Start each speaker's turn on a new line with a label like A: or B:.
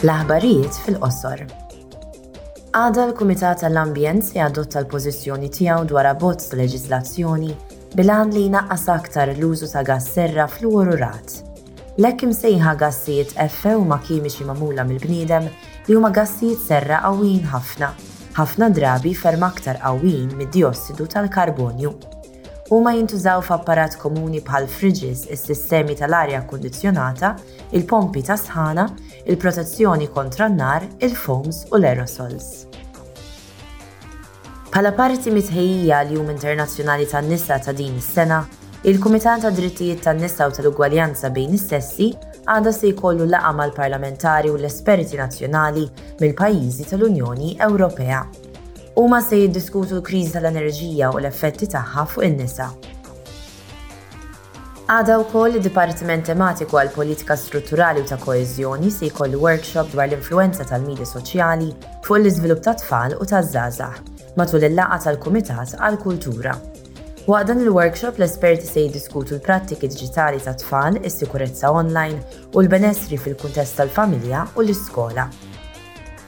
A: L-aħbarijiet fil-qosor. Għada l-Kumitat għall-Ambjent se jadotta l-pożizzjoni tiegħu dwar abbozz ta' leġiżlazzjoni bil-għan li jnaqqas aktar l-użu ta' gass serra fluorurat. L-hekk imsejħa gassijiet F huma kimiċi magħmula mill-bniedem li huma gassijiet serra qawwijin ħafna, ħafna drabi ferm aktar qawwijin mid-diossidu tal-karbonju. Huma jintużaw f'apparat komuni bħal fridges, is-sistemi tal-arja kkundizzjonata, il-pompi tas-sħana, il-protezzjoni kontra n-nar, il-foams u l-aerosols. Bħala parti mit-tħejjija għall-Jum Internazzjonali tan-Nisa ta' din is-sena, il-Kumitat għad-Drittijiet tan-Nisa u tal-Ugwaljanza bejn is-Sessi għada se jkollu laqgħa mal-parlamentari u l-esperti nazzjonali mill-pajjiżi tal-Unjoni Ewropea. Huma se jiddiskutu l-kriżi tal-enerġija u l-effetti tagħha fuq in-nisa. Għada wkoll id-Dipartiment Tematiku għal Politika Strutturali u ta' Koeżjoni se jkollu workshop dwar l-influwenza tal-midja soċjali fuq l-iżvilupp tat-tfal u taż-żgħażagħ matul il-laqgħa tal-Kumitat għall-Kultura. Waqt dan il-workshop l-esperti se jiddiskutu l-prattiki diġitali tat-tfal, is-sikurezza online u l-benessri fil-kuntest tal-familja u l-iskola.